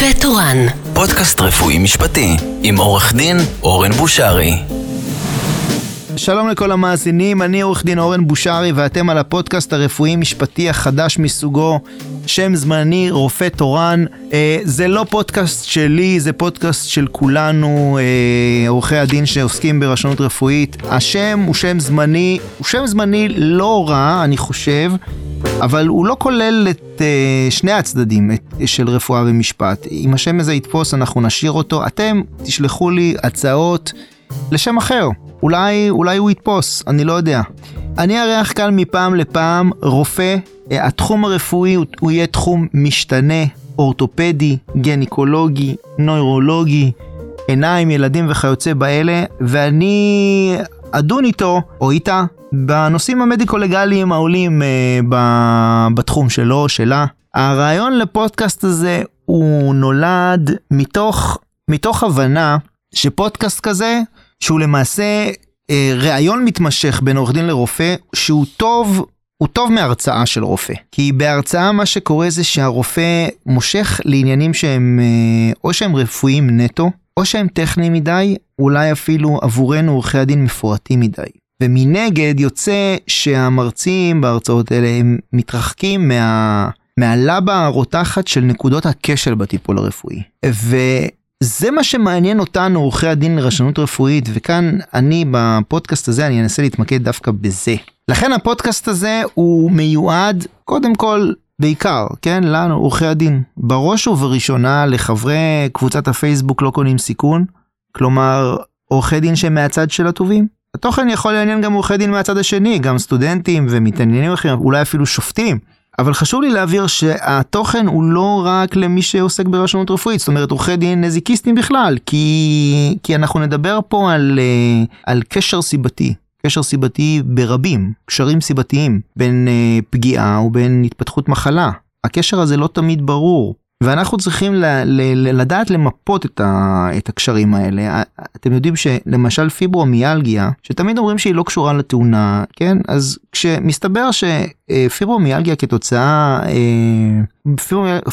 רופא תורן. פודקאסט רפואי משפטי עם עורך דין אורן בושרי. שלום לכל המאזינים, אני עורך דין אורן בושרי ואתם על הפודקאסט הרפואי משפטי החדש מסוגו, שם זמני רופא תורן. אה, זה לא פודקאסט שלי, זה פודקאסט של כולנו, אה, עורכי הדין שעוסקים ברשנות רפואית. השם הוא שם זמני, הוא שם זמני לא רע, אני חושב. אבל הוא לא כולל את uh, שני הצדדים את, של רפואה ומשפט. אם השם הזה יתפוס, אנחנו נשאיר אותו. אתם תשלחו לי הצעות לשם אחר. אולי, אולי הוא יתפוס, אני לא יודע. אני אארח כאן מפעם לפעם רופא. Uh, התחום הרפואי הוא, הוא יהיה תחום משתנה, אורתופדי, גניקולוגי, נוירולוגי, עיניים, ילדים וכיוצא באלה, ואני אדון איתו, או איתה, בנושאים המדיקו-לגליים העולים אה, ב, בתחום שלו, שלה. הרעיון לפודקאסט הזה הוא נולד מתוך, מתוך הבנה שפודקאסט כזה, שהוא למעשה אה, ראיון מתמשך בין עורך דין לרופא, שהוא טוב הוא טוב מהרצאה של רופא. כי בהרצאה מה שקורה זה שהרופא מושך לעניינים שהם אה, או שהם רפואיים נטו, או שהם טכניים מדי, אולי אפילו עבורנו עורכי הדין מפורטים מדי. ומנגד יוצא שהמרצים בהרצאות האלה הם מתרחקים מה... מהלבה הרותחת של נקודות הכשל בטיפול הרפואי. וזה מה שמעניין אותנו עורכי הדין לרשנות רפואית וכאן אני בפודקאסט הזה אני אנסה להתמקד דווקא בזה. לכן הפודקאסט הזה הוא מיועד קודם כל בעיקר, כן, לנו, עורכי הדין, בראש ובראשונה לחברי קבוצת הפייסבוק לא קונים סיכון, כלומר, עורכי דין שהם מהצד של הטובים. התוכן יכול לעניין גם עורכי דין מהצד השני, גם סטודנטים ומתעניינים אחרים, אולי אפילו שופטים. אבל חשוב לי להבהיר שהתוכן הוא לא רק למי שעוסק ברשנות רפואית, זאת אומרת עורכי דין נזיקיסטים בכלל, כי, כי אנחנו נדבר פה על, אה, על קשר סיבתי. קשר סיבתי ברבים, קשרים סיבתיים, בין אה, פגיעה ובין התפתחות מחלה. הקשר הזה לא תמיד ברור. ואנחנו צריכים ל- ל- לדעת למפות את, ה- את הקשרים האלה. אתם יודעים שלמשל פיברומיאלגיה, שתמיד אומרים שהיא לא קשורה לתאונה, כן? אז כשמסתבר שפיברומיאלגיה כתוצאה, אה,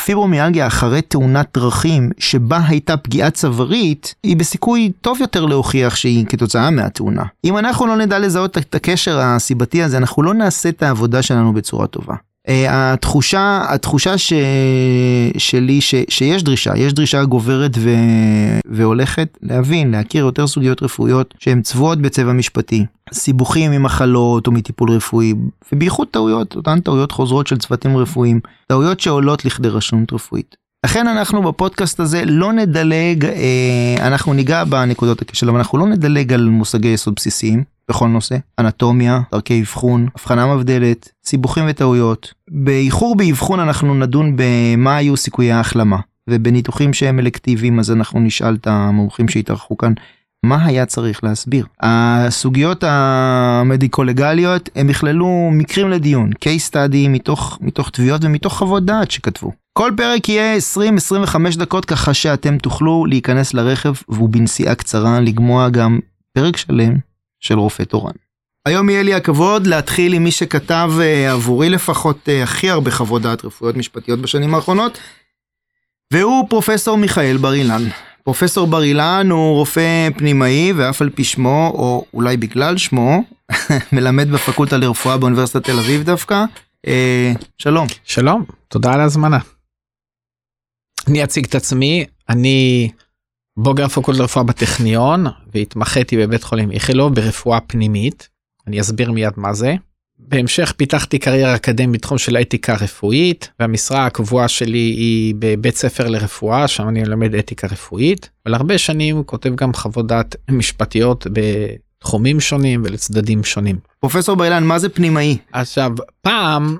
פיברומיאלגיה אחרי תאונת דרכים שבה הייתה פגיעה צווארית, היא בסיכוי טוב יותר להוכיח שהיא כתוצאה מהתאונה. אם אנחנו לא נדע לזהות את הקשר הסיבתי הזה, אנחנו לא נעשה את העבודה שלנו בצורה טובה. אה, התחושה, התחושה ש... שלי ש... שיש דרישה, יש דרישה גוברת ו... והולכת להבין, להכיר יותר סוגיות רפואיות שהן צבועות בצבע משפטי. סיבוכים ממחלות או מטיפול רפואי, ובייחוד טעויות, אותן טעויות חוזרות של צוותים רפואיים, טעויות שעולות לכדי רשנות רפואית. לכן אנחנו בפודקאסט הזה לא נדלג, אה, אנחנו ניגע בנקודות הכשל, אבל אנחנו לא נדלג על מושגי יסוד בסיסיים. בכל נושא, אנטומיה, דרכי אבחון, הבחנה מבדלת, סיבוכים וטעויות. באיחור באבחון אנחנו נדון במה היו סיכויי ההחלמה, ובניתוחים שהם אלקטיביים אז אנחנו נשאל את המומחים שהתארחו כאן מה היה צריך להסביר. הסוגיות המדיקו-לגליות הם יכללו מקרים לדיון, case study מתוך, מתוך תביעות ומתוך חוות דעת שכתבו. כל פרק יהיה 20-25 דקות ככה שאתם תוכלו להיכנס לרכב ובנסיעה קצרה לגמוע גם פרק שלם של רופא תורן. היום יהיה לי הכבוד להתחיל עם מי שכתב uh, עבורי לפחות uh, הכי הרבה חוות דעת רפואיות משפטיות בשנים האחרונות, והוא פרופסור מיכאל בר אילן. פרופסור בר אילן הוא רופא פנימאי ואף על פי שמו, או אולי בגלל שמו, מלמד בפקולטה לרפואה באוניברסיטת תל אביב דווקא. Uh, שלום. שלום, תודה על ההזמנה. אני אציג את עצמי, אני בוגר פקולטה לרפואה בטכניון והתמחיתי בבית חולים איכילוב ברפואה פנימית. אני אסביר מיד מה זה. בהמשך פיתחתי קריירה אקדמית בתחום של אתיקה רפואית והמשרה הקבועה שלי היא בבית ספר לרפואה שם אני מלמד אתיקה רפואית אבל הרבה שנים כותב גם חוות דעת משפטיות בתחומים שונים ולצדדים שונים. פרופסור בר מה זה פנימאי? עכשיו פעם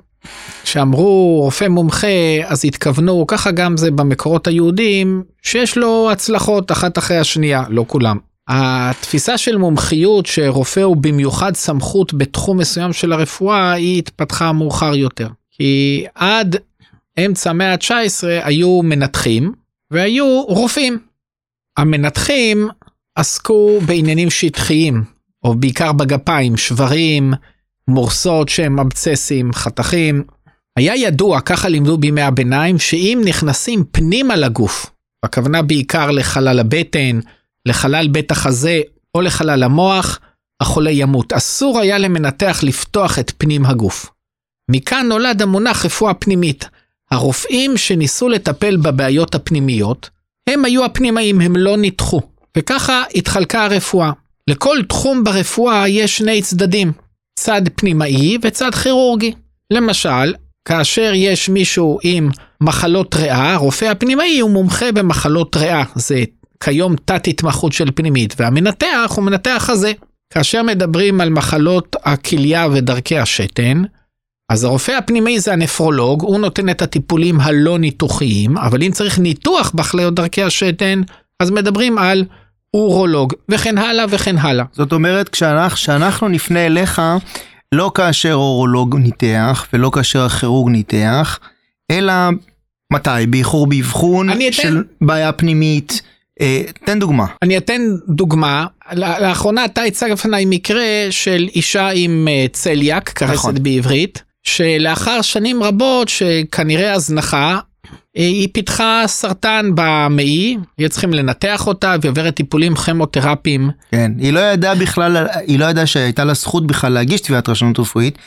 כשאמרו רופא מומחה אז התכוונו ככה גם זה במקורות היהודים שיש לו הצלחות אחת אחרי השנייה לא כולם. התפיסה של מומחיות שרופא הוא במיוחד סמכות בתחום מסוים של הרפואה היא התפתחה מאוחר יותר כי עד אמצע המאה ה-19 היו מנתחים והיו רופאים. המנתחים עסקו בעניינים שטחיים או בעיקר בגפיים שברים מורסות שהם אבצסים, חתכים. היה ידוע, ככה לימדו בימי הביניים, שאם נכנסים פנימה לגוף הכוונה בעיקר לחלל הבטן, לחלל בית החזה או לחלל המוח, החולה ימות. אסור היה למנתח לפתוח את פנים הגוף. מכאן נולד המונח רפואה פנימית. הרופאים שניסו לטפל בבעיות הפנימיות, הם היו הפנימאים, הם לא ניתחו. וככה התחלקה הרפואה. לכל תחום ברפואה יש שני צדדים, צד פנימאי וצד כירורגי. למשל, כאשר יש מישהו עם מחלות ריאה, הרופא הפנימאי הוא מומחה במחלות ריאה, זה כיום תת התמחות של פנימית, והמנתח הוא מנתח חזה. כאשר מדברים על מחלות הכליה ודרכי השתן, אז הרופא הפנימי זה הנפרולוג, הוא נותן את הטיפולים הלא ניתוחיים, אבל אם צריך ניתוח בכליות דרכי השתן, אז מדברים על אורולוג, וכן הלאה וכן הלאה. זאת אומרת, כשאנחנו, נפנה אליך, לא כאשר אורולוג ניתח, ולא כאשר הכירורג ניתח, אלא מתי? באיחור באבחון של בעיה פנימית. אה, תן דוגמה. אני אתן דוגמה, לאחרונה אתה הצג בפניי מקרה של אישה עם אה, צליאק, כרסת נכון. בעברית, שלאחר שנים רבות שכנראה הזנחה, היא פיתחה סרטן במעי, היו צריכים לנתח אותה והיא עוברת טיפולים כימותרפיים. כן, היא לא ידעה בכלל, היא לא ידעה שהייתה לה זכות בכלל להגיש תביעת רשלנות רפואית.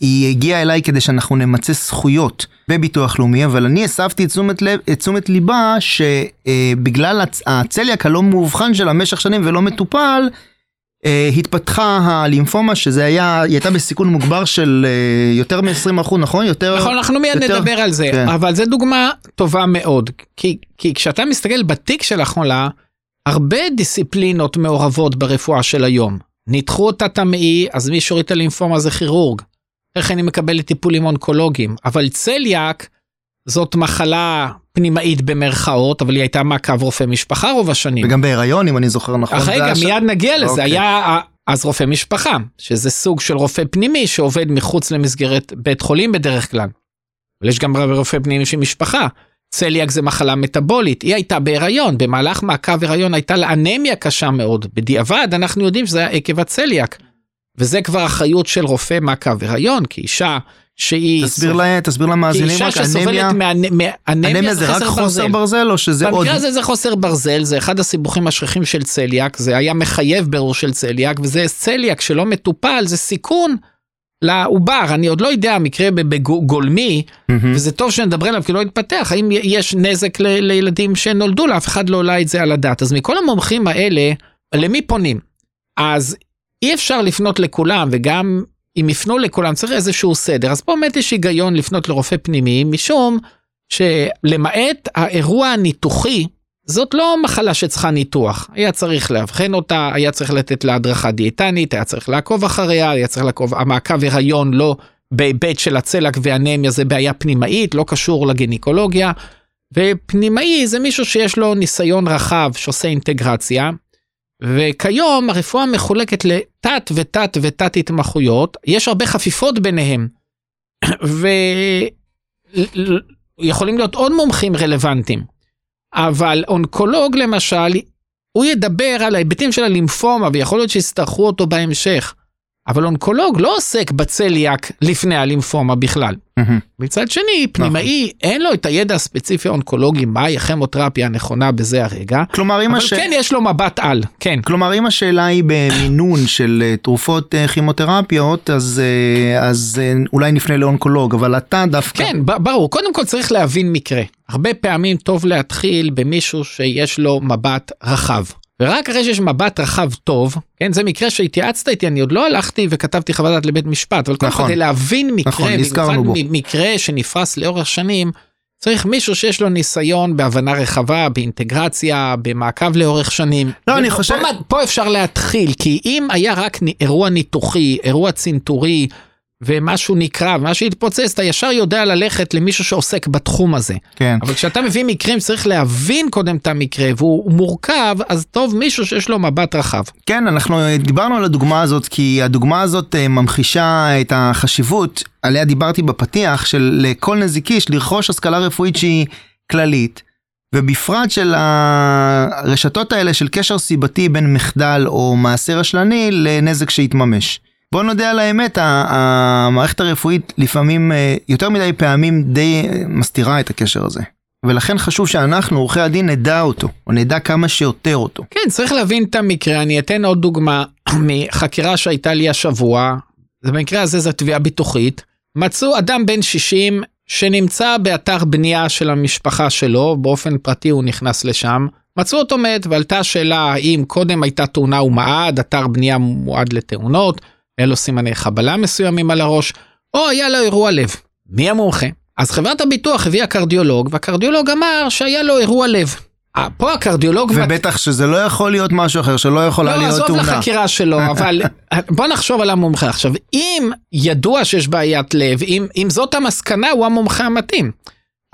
היא הגיעה אליי כדי שאנחנו נמצה זכויות בביטוח לאומי, אבל אני הסבתי את תשומת, לב, את תשומת ליבה שבגלל הצ, הצליאק הלא מאובחן שלה במשך שנים ולא מטופל, אה, התפתחה הלימפומה שזה היה, היא הייתה בסיכון מוגבר של אה, יותר מ-20% נכון? יותר... נכון, אנחנו מיד יותר- נדבר על זה, כן. אבל זו דוגמה טובה מאוד, כי, כי כשאתה מסתכל בתיק של החולה, הרבה דיסציפלינות מעורבות ברפואה של היום. ניתחו אותה את המעי, אז מי שהוריד את הלימפומה זה כירורג. איך אני מקבל טיפולים אונקולוגיים, אבל צליאק זאת מחלה פנימאית במרכאות, אבל היא הייתה מעקב רופא משפחה רוב השנים. וגם בהיריון אם אני זוכר נכון. רגע, היה ש- מיד נגיע לזה, אוקיי. היה ה- אז רופא משפחה, שזה סוג של רופא פנימי שעובד מחוץ למסגרת בית חולים בדרך כלל. אבל יש גם רופא פנימי של משפחה. צליאק זה מחלה מטבולית, היא הייתה בהיריון, במהלך מעקב הריון הייתה לה אנמיה קשה מאוד. בדיעבד אנחנו יודעים שזה היה עקב הצליאק. וזה כבר אחריות של רופא מעקב הריון, כי אישה שהיא... תסביר לה- תסביר למאזינים רק, שסובלת אנמיה, מאנ- מאנמיה אנמיה זה רק חוסר ברזל או שזה עוד... במקרה הזה זה חוסר ברזל, זה אחד הסיבוכים השכיחים של צליאק, זה היה מחייב בירור של צליאק, וזה צליאק שלא מטופל, זה סיכון לעובר, אני עוד לא יודע, מקרה בגולמי, מהמם. וזה טוב שנדבר עליו כי לא התפתח, האם יש נזק ל- לילדים שנולדו לה, אף אחד לא עולה את זה על הדעת. אז מכל המומחים האלה, למי פונים? אז אי אפשר לפנות לכולם, וגם אם יפנו לכולם צריך איזשהו סדר. אז פה באמת יש היגיון לפנות לרופא פנימי, משום שלמעט האירוע הניתוחי, זאת לא מחלה שצריכה ניתוח. היה צריך לאבחן אותה, היה צריך לתת לה הדרכה דיאטנית, היה צריך לעקוב אחריה, היה צריך לעקוב, המעקב הריון לא בהיבט של הצלק ואנמיה זה בעיה פנימאית, לא קשור לגינקולוגיה. ופנימאי זה מישהו שיש לו ניסיון רחב שעושה אינטגרציה. וכיום הרפואה מחולקת לתת ותת ותת התמחויות, יש הרבה חפיפות ביניהם. ויכולים להיות עוד מומחים רלוונטיים. אבל אונקולוג למשל, הוא ידבר על ההיבטים של הלימפומה ויכול להיות שיצטרכו אותו בהמשך. אבל אונקולוג לא עוסק בצליאק לפני הלימפומה בכלל. מצד שני, פנימאי, אין לו את הידע הספציפי האונקולוגי, מהי הכימותרפיה הנכונה בזה הרגע, כלומר אם אבל הש... כן יש לו מבט על, כן. כלומר אם השאלה היא במינון של אה, תרופות אה, כימותרפיות אז אה, אז אולי נפנה לאונקולוג אבל אתה דווקא כן, ברור, קודם כל צריך להבין מקרה. הרבה פעמים טוב להתחיל במישהו שיש לו מבט רחב. ורק אחרי שיש מבט רחב טוב, כן, זה מקרה שהתייעצת איתי, אני עוד לא הלכתי וכתבתי חוות דעת לבית משפט, אבל נכון. כדי להבין מקרה, נכון, נזכרנו בו. מקרה שנפרס לאורך שנים, צריך מישהו שיש לו ניסיון בהבנה רחבה, באינטגרציה, במעקב לאורך שנים. לא, אני חושב- פה, פה אפשר להתחיל, כי אם היה רק אירוע ניתוחי, אירוע צנתורי, ומשהו נקרע, ומשהו התפוצץ, אתה ישר יודע ללכת למישהו שעוסק בתחום הזה. כן אבל כשאתה מביא מקרים צריך להבין קודם את המקרה והוא מורכב, אז טוב מישהו שיש לו מבט רחב. כן אנחנו דיברנו על הדוגמה הזאת כי הדוגמה הזאת אה, ממחישה את החשיבות עליה דיברתי בפתיח של לכל נזיקיש לרכוש השכלה רפואית שהיא כללית. ובפרט של הרשתות האלה של קשר סיבתי בין מחדל או מעשה רשלני לנזק שהתממש. בוא נודה על האמת, המערכת הרפואית לפעמים, אה, יותר מדי פעמים די אה, מסתירה את הקשר הזה. ולכן חשוב שאנחנו, עורכי הדין, נדע אותו, או נדע כמה שיותר אותו. כן, צריך להבין את המקרה. אני אתן עוד דוגמה מחקירה שהייתה לי השבוע. במקרה הזה זו תביעה ביטוחית. מצאו אדם בן 60 שנמצא באתר בנייה של המשפחה שלו, באופן פרטי הוא נכנס לשם. מצאו אותו מת ועלתה השאלה האם קודם הייתה תאונה ומעד, אתר בנייה מועד לתאונות, היה לו סימני חבלה מסוימים על הראש, או היה לו אירוע לב. מי המומחה? אז חברת הביטוח הביאה קרדיולוג, והקרדיולוג אמר שהיה לו אירוע לב. אה, פה הקרדיולוג... ובטח שזה לא יכול להיות משהו אחר, שלא יכולה לא, להיות עזוב תאונה. לחקירה שלו, אבל בוא נחשוב על המומחה. עכשיו, אם ידוע שיש בעיית לב, אם, אם זאת המסקנה, הוא המומחה המתאים.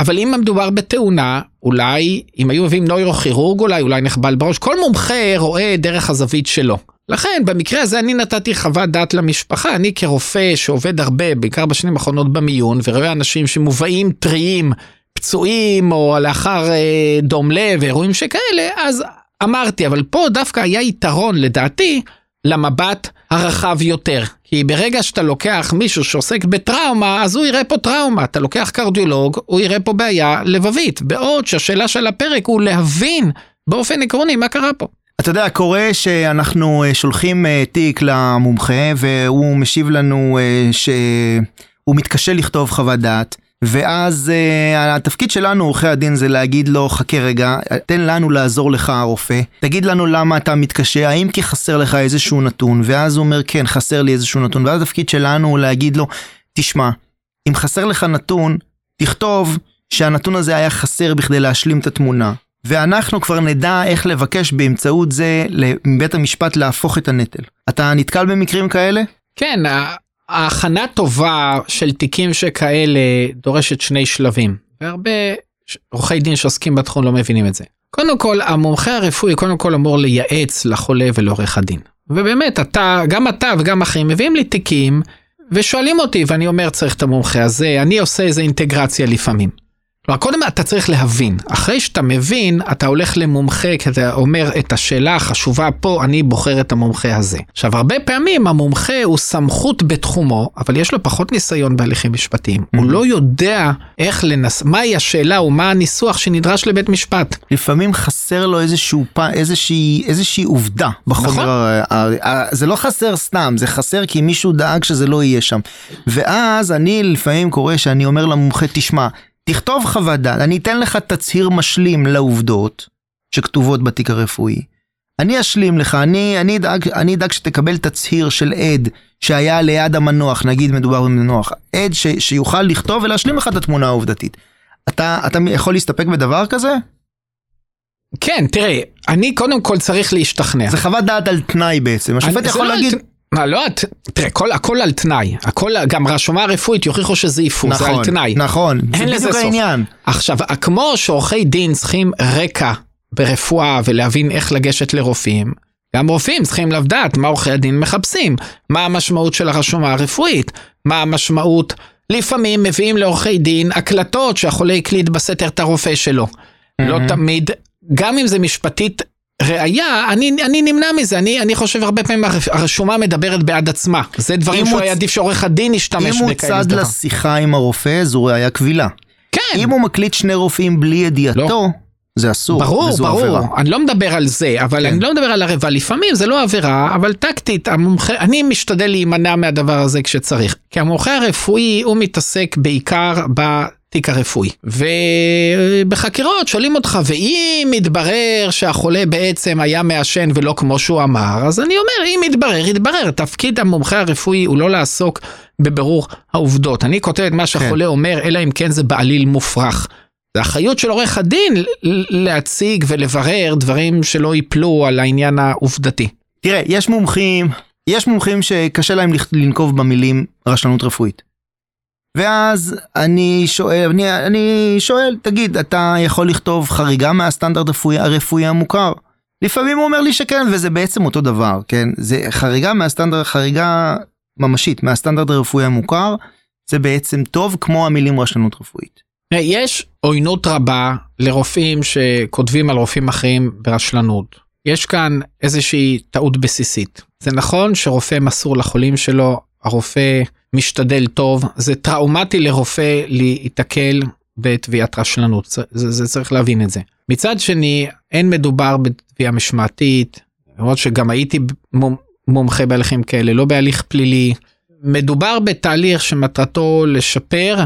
אבל אם מדובר בתאונה, אולי, אם היו מביאים נוירוכירורג אולי, אולי נחבל בראש, כל מומחה רואה דרך הזווית שלו. לכן, במקרה הזה אני נתתי חוות דעת למשפחה, אני כרופא שעובד הרבה, בעיקר בשנים האחרונות במיון, ורואה אנשים שמובאים טריים, פצועים, או לאחר אה, דום לב, אירועים שכאלה, אז אמרתי, אבל פה דווקא היה יתרון, לדעתי, למבט הרחב יותר. כי ברגע שאתה לוקח מישהו שעוסק בטראומה, אז הוא יראה פה טראומה. אתה לוקח קרדיולוג, הוא יראה פה בעיה לבבית. בעוד שהשאלה של הפרק הוא להבין באופן עקרוני מה קרה פה. אתה יודע, קורה שאנחנו אה, שולחים אה, תיק למומחה והוא משיב לנו אה, שהוא מתקשה לכתוב חוות דעת. ואז uh, התפקיד שלנו, עורכי הדין, זה להגיד לו, חכה רגע, תן לנו לעזור לך הרופא, תגיד לנו למה אתה מתקשה, האם כי חסר לך איזשהו נתון, ואז הוא אומר, כן, חסר לי איזשהו נתון, ואז התפקיד שלנו הוא להגיד לו, תשמע, אם חסר לך נתון, תכתוב שהנתון הזה היה חסר בכדי להשלים את התמונה. ואנחנו כבר נדע איך לבקש באמצעות זה מבית המשפט להפוך את הנטל. אתה נתקל במקרים כאלה? כן, ההכנה טובה של תיקים שכאלה דורשת שני שלבים, והרבה עורכי דין שעוסקים בתחום לא מבינים את זה. קודם כל, המומחה הרפואי קודם כל אמור לייעץ לחולה ולעורך הדין. ובאמת, אתה, גם אתה וגם אחרים מביאים לי תיקים ושואלים אותי, ואני אומר צריך את המומחה הזה, אני עושה איזה אינטגרציה לפעמים. כלומר, קודם אתה צריך להבין. אחרי שאתה מבין, אתה הולך למומחה, כי אתה אומר את השאלה החשובה פה, אני בוחר את המומחה הזה. עכשיו, הרבה פעמים המומחה הוא סמכות בתחומו, אבל יש לו פחות ניסיון בהליכים משפטיים. Mm-hmm. הוא לא יודע איך לנס... מהי השאלה ומה הניסוח שנדרש לבית משפט. לפעמים חסר לו איזשהו פ... איזושהי, איזושהי עובדה בחומר. נכון. ה... זה לא חסר סתם, זה חסר כי מישהו דאג שזה לא יהיה שם. ואז אני לפעמים קורא שאני אומר למומחה, תשמע, תכתוב חוות דעת, אני אתן לך תצהיר משלים לעובדות שכתובות בתיק הרפואי. אני אשלים לך, אני, אני, אדאג, אני אדאג שתקבל תצהיר של עד שהיה ליד המנוח, נגיד מדובר במנוח, עד ש, שיוכל לכתוב ולהשלים לך את התמונה העובדתית. אתה, אתה יכול להסתפק בדבר כזה? כן, תראה, אני קודם כל צריך להשתכנע. זה חוות דעת על תנאי בעצם, השופט יכול לא להגיד... על... מה, לא, תראה, הכל, הכל על תנאי, הכל, גם רשומה רפואית יוכיחו שזה ייפוס, נכון, זה על תנאי. נכון, אין זה לזה סוף. העניין. עכשיו, כמו שעורכי דין צריכים רקע ברפואה ולהבין איך לגשת לרופאים, גם רופאים צריכים לדעת מה עורכי הדין מחפשים, מה המשמעות של הרשומה הרפואית, מה המשמעות, לפעמים מביאים לעורכי דין הקלטות שהחולה הקליט בסתר את הרופא שלו. לא תמיד, גם אם זה משפטית ראיה, אני, אני נמנע מזה, אני, אני חושב הרבה פעמים הר- הרשומה מדברת בעד עצמה. זה דברים שהוא הוא היה עדיף שעורך הדין ישתמש אם הוא בכאלה צד דבר. לשיחה עם הרופא, זו ראייה קבילה. כן, אם הוא מקליט שני רופאים בלי ידיעתו, לא. זה אסור, ברור, וזו ברור, עבירה. אני לא מדבר על זה, אבל כן. אני לא מדבר על ערבה, לפעמים זה לא עבירה, אבל טקטית, המומחה, אני משתדל להימנע מהדבר הזה כשצריך, כי המומחה הרפואי הוא מתעסק בעיקר בתיק הרפואי, ובחקירות שואלים אותך, ואם מתברר שהחולה בעצם היה מעשן ולא כמו שהוא אמר, אז אני אומר, אם יתברר, יתברר, תפקיד המומחה הרפואי הוא לא לעסוק בבירור העובדות, אני כותב את מה שהחולה אומר, אלא אם כן זה בעליל מופרך. זה אחריות של עורך הדין להציג ולברר דברים שלא ייפלו על העניין העובדתי. תראה, יש מומחים, יש מומחים שקשה להם לנקוב במילים רשלנות רפואית. ואז אני שואל, אני, אני שואל, תגיד, אתה יכול לכתוב חריגה מהסטנדרט הרפואי, הרפואי המוכר? לפעמים הוא אומר לי שכן, וזה בעצם אותו דבר, כן? זה חריגה מהסטנדרט, חריגה ממשית מהסטנדרט הרפואי המוכר, זה בעצם טוב כמו המילים רשלנות רפואית. יש עוינות רבה לרופאים שכותבים על רופאים אחרים ברשלנות. יש כאן איזושהי טעות בסיסית. זה נכון שרופא מסור לחולים שלו, הרופא משתדל טוב, זה טראומטי לרופא להיתקל בתביעת רשלנות, זה, זה, זה צריך להבין את זה. מצד שני, אין מדובר בתביעה משמעתית, למרות שגם הייתי מומחה בהליכים כאלה, לא בהליך פלילי. מדובר בתהליך שמטרתו לשפר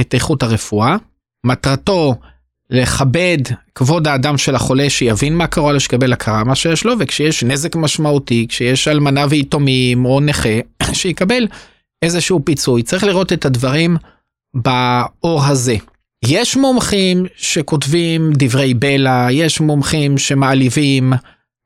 את איכות הרפואה, מטרתו לכבד כבוד האדם של החולה שיבין מה קרה לו שיקבל הכרה מה שיש לו וכשיש נזק משמעותי כשיש אלמנה ויתומים או נכה שיקבל איזשהו פיצוי צריך לראות את הדברים באור הזה. יש מומחים שכותבים דברי בלע יש מומחים שמעליבים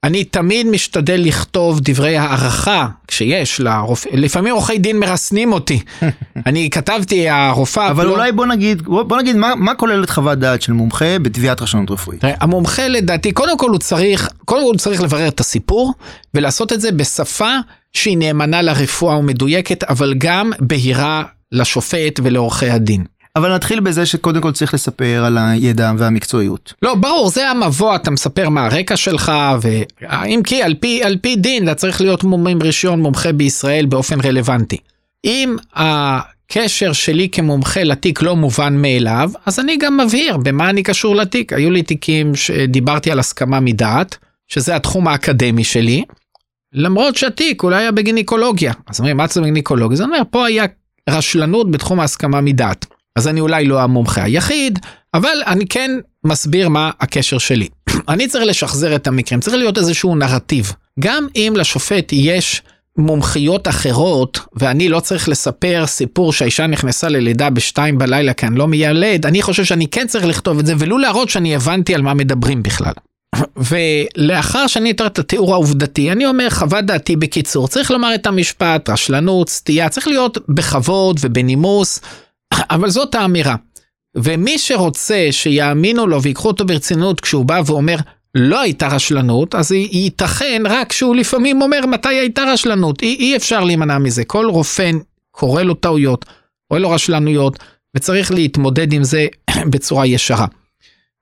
אני תמיד משתדל לכתוב דברי הערכה כשיש לרופא, לפעמים עורכי דין מרסנים אותי. אני כתבתי הרופאה... אבל לא... אולי בוא נגיד, בוא נגיד מה, מה כוללת חוות דעת של מומחה בתביעת רשלנות רפואית. המומחה לדעתי, קודם כל הוא צריך, קודם כל הוא צריך לברר את הסיפור ולעשות את זה בשפה שהיא נאמנה לרפואה ומדויקת, אבל גם בהירה לשופט ולעורכי הדין. אבל נתחיל בזה שקודם כל צריך לספר על הידע והמקצועיות. לא, ברור, זה המבוא, אתה מספר מה הרקע שלך, ואם כי על פי, על פי דין אתה צריך להיות עם רישיון מומחה בישראל באופן רלוונטי. אם הקשר שלי כמומחה לתיק לא מובן מאליו, אז אני גם מבהיר במה אני קשור לתיק. היו לי תיקים שדיברתי על הסכמה מדעת, שזה התחום האקדמי שלי, למרות שהתיק אולי היה בגינקולוגיה. אז אומרים, מה זה בגינקולוגיה? זה אומר, פה היה רשלנות בתחום ההסכמה מדעת. אז אני אולי לא המומחה היחיד, אבל אני כן מסביר מה הקשר שלי. אני צריך לשחזר את המקרים, צריך להיות איזשהו נרטיב. גם אם לשופט יש מומחיות אחרות, ואני לא צריך לספר סיפור שהאישה נכנסה ללידה בשתיים בלילה כי אני לא מיילד, אני חושב שאני כן צריך לכתוב את זה, ולו להראות שאני הבנתי על מה מדברים בכלל. ולאחר שאני אתאר את התיאור העובדתי, אני אומר חוות דעתי בקיצור, צריך לומר את המשפט, רשלנות, סטייה, צריך להיות בכבוד ובנימוס. אבל זאת האמירה. ומי שרוצה שיאמינו לו ויקחו אותו ברצינות כשהוא בא ואומר לא הייתה רשלנות, אז ייתכן רק שהוא לפעמים אומר מתי הייתה רשלנות. אי, אי אפשר להימנע מזה. כל רופא קורא לו טעויות, רואה לו רשלנויות, וצריך להתמודד עם זה בצורה ישרה.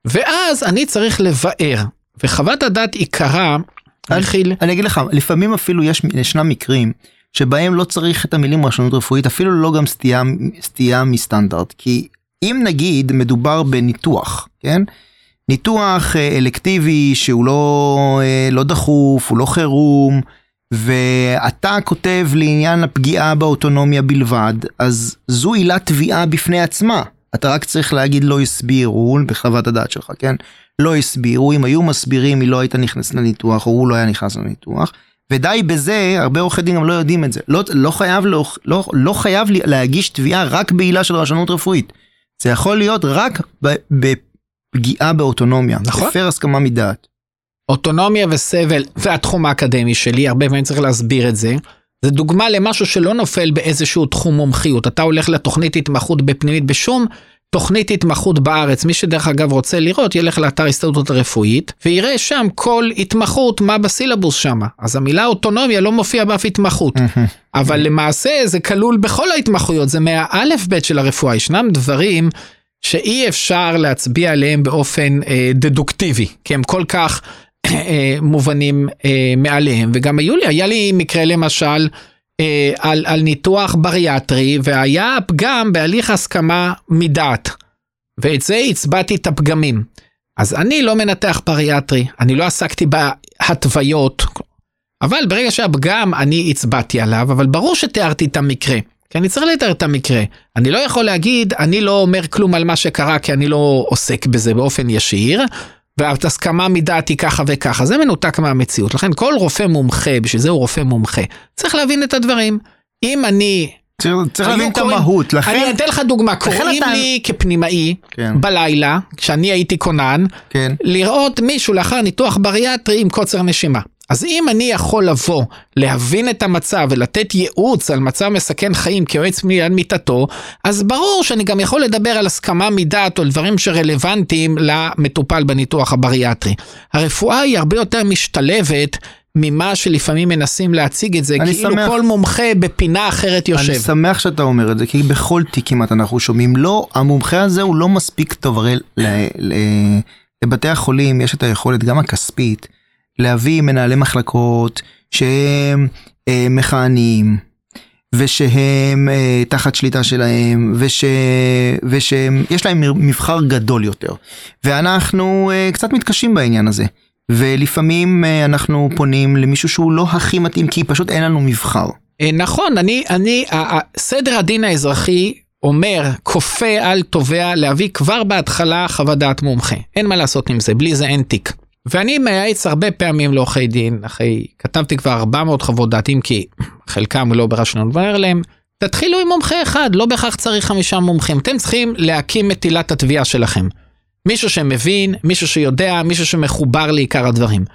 ואז אני צריך לבאר, וחוות הדעת עיקרה, מכיל... אני אגיד לך, לפעמים אפילו יש, ישנם מקרים שבהם לא צריך את המילים רשלנות רפואית, אפילו לא גם סטייה, סטייה מסטנדרט. כי אם נגיד מדובר בניתוח, כן? ניתוח אה, אלקטיבי שהוא לא, אה, לא דחוף, הוא לא חירום, ואתה כותב לעניין הפגיעה באוטונומיה בלבד, אז זו עילת תביעה בפני עצמה. אתה רק צריך להגיד לא הסבירו בחוות הדעת שלך, כן? לא הסבירו, אם היו מסבירים היא לא הייתה נכנסת לניתוח, או הוא לא היה נכנס לניתוח. ודי בזה, הרבה עורכי דין גם לא יודעים את זה. לא, לא, חייב, לא, לא, לא חייב להגיש תביעה רק בעילה של רשלנות רפואית. זה יכול להיות רק בפגיעה באוטונומיה. נכון. הפר הסכמה מדעת. אוטונומיה וסבל והתחום האקדמי שלי, הרבה פעמים צריך להסביר את זה. זה דוגמה למשהו שלא נופל באיזשהו תחום מומחיות. אתה הולך לתוכנית התמחות בפנימית בשום תוכנית התמחות בארץ, מי שדרך אגב רוצה לראות ילך לאתר הסתדרות הרפואית ויראה שם כל התמחות מה בסילבוס שם. אז המילה אוטונומיה לא מופיע באף התמחות. אבל למעשה זה כלול בכל ההתמחויות, זה מהאלף בית של הרפואה, ישנם דברים שאי אפשר להצביע עליהם באופן אה, דדוקטיבי, כי הם כל כך אה, מובנים אה, מעליהם. וגם היו לי, היה לי מקרה למשל, אה, על, על ניתוח בריאטרי והיה פגם בהליך הסכמה מדעת. ואת זה הצבעתי את הפגמים. אז אני לא מנתח בריאטרי, אני לא עסקתי בהתוויות, אבל ברגע שהפגם אני הצבעתי עליו, אבל ברור שתיארתי את המקרה. כי אני צריך לתאר את המקרה. אני לא יכול להגיד, אני לא אומר כלום על מה שקרה כי אני לא עוסק בזה באופן ישיר, והסכמה מדעת היא ככה וככה, זה מנותק מהמציאות. לכן כל רופא מומחה, בשביל זה הוא רופא מומחה, צריך להבין את הדברים. אם אני... צריך, צריך להבין את המהות, לכן... אני אתן לך דוגמה, קוראים אתה... לי כפנימאי כן. בלילה, כשאני הייתי כונן, כן. לראות מישהו לאחר ניתוח בריאטרי עם קוצר נשימה. אז אם אני יכול לבוא, להבין את המצב ולתת ייעוץ על מצב מסכן חיים כיועץ מיד מיטתו, אז ברור שאני גם יכול לדבר על הסכמה מדעת או דברים שרלוונטיים למטופל בניתוח הבריאטרי. הרפואה היא הרבה יותר משתלבת. ממה שלפעמים מנסים להציג את זה, כאילו שמח, כל מומחה בפינה אחרת יושב. אני שמח שאתה אומר את זה, כי בכל תיק כמעט אנחנו שומעים, לא, המומחה הזה הוא לא מספיק טוב, הרי לבתי החולים יש את היכולת, גם הכספית, להביא מנהלי מחלקות שהם אה, מכהנים, ושהם אה, תחת שליטה שלהם, וש, ושיש להם מבחר גדול יותר. ואנחנו אה, קצת מתקשים בעניין הזה. ולפעמים אה, אנחנו פונים למישהו שהוא לא הכי מתאים, כי פשוט אין לנו מבחר. אה, נכון, אני, אני, סדר הדין האזרחי אומר, כופה על תובע להביא כבר בהתחלה חוות דעת מומחה. אין מה לעשות עם זה, בלי זה אין תיק. ואני מייעץ הרבה פעמים לעורכי דין, אחרי, כתבתי כבר 400 חוות דעת, אם כי חלקם לא ברשלנות, ואומר להם, תתחילו עם מומחה אחד, לא בהכרח צריך חמישה מומחים, אתם צריכים להקים את עילת התביעה שלכם. מישהו שמבין, מישהו שיודע, מישהו שמחובר לעיקר הדברים.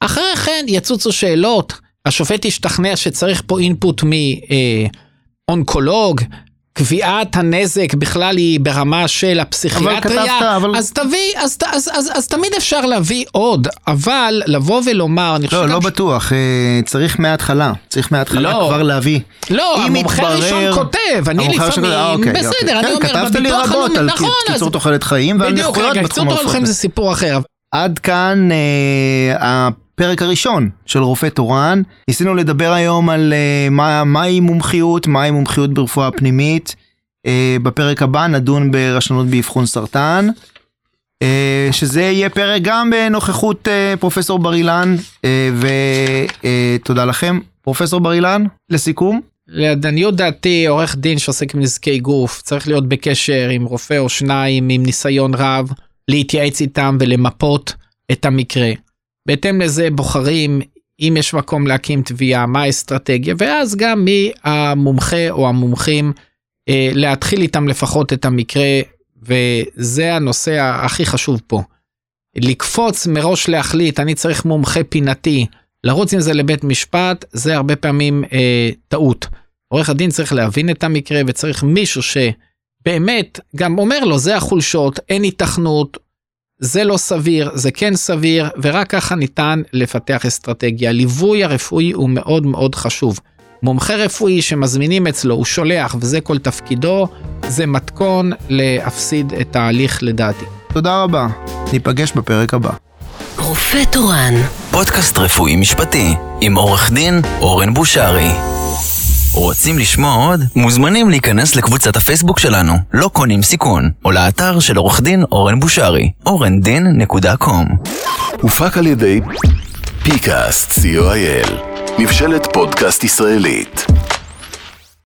אחרי כן יצוצו שאלות, השופט ישתכנע שצריך פה אינפוט מאונקולוג, קביעת הנזק בכלל היא ברמה של הפסיכיאטריה, אבל כתבת, אבל... אז תביא, אז, אז, אז, אז תמיד אפשר להביא עוד, אבל לבוא ולומר, אני חושב... לא, לא ש... בטוח, אה, צריך מההתחלה, צריך מההתחלה לא, כבר להביא. לא, המומחה הראשון כותב, אני לפעמים, אה, אוקיי, בסדר, אוקיי. אני כן, אומר, כתבת לי רבות על נכון, קיצור תוחלת חיים ועל נכויות בתחום קיצור תוחלת חיים זה סיפור אחר. עד כאן אה, הפרק הראשון של רופא תורן. ניסינו לדבר היום על uh, מה, מהי מומחיות, מהי מומחיות ברפואה פנימית. Uh, בפרק הבא נדון ברשלנות באבחון סרטן. Uh, שזה יהיה פרק גם בנוכחות uh, פרופסור בר אילן, uh, ותודה uh, לכם. פרופסור בר אילן, לסיכום. לעניות דעתי עורך דין שעוסק עם נזקי גוף צריך להיות בקשר עם רופא או שניים עם ניסיון רב, להתייעץ איתם ולמפות את המקרה. בהתאם לזה בוחרים אם יש מקום להקים תביעה, מה האסטרטגיה, ואז גם מי המומחה או המומחים אה, להתחיל איתם לפחות את המקרה, וזה הנושא הכי חשוב פה. לקפוץ מראש להחליט, אני צריך מומחה פינתי, לרוץ עם זה לבית משפט, זה הרבה פעמים אה, טעות. עורך הדין צריך להבין את המקרה וצריך מישהו שבאמת גם אומר לו זה החולשות, אין היתכנות, זה לא סביר, זה כן סביר, ורק ככה ניתן לפתח אסטרטגיה. ליווי הרפואי הוא מאוד מאוד חשוב. מומחה רפואי שמזמינים אצלו, הוא שולח, וזה כל תפקידו, זה מתכון להפסיד את ההליך לדעתי. תודה רבה, ניפגש בפרק הבא. רופא תורן, פודקאסט רפואי משפטי, עם עורך דין אורן בושרי. רוצים לשמוע עוד? מוזמנים להיכנס לקבוצת הפייסבוק שלנו, לא קונים סיכון, או לאתר של עורך דין אורן בושרי, orndin.com. הופק על ידי פיקאסט, co.il, מבשלת פודקאסט ישראלית.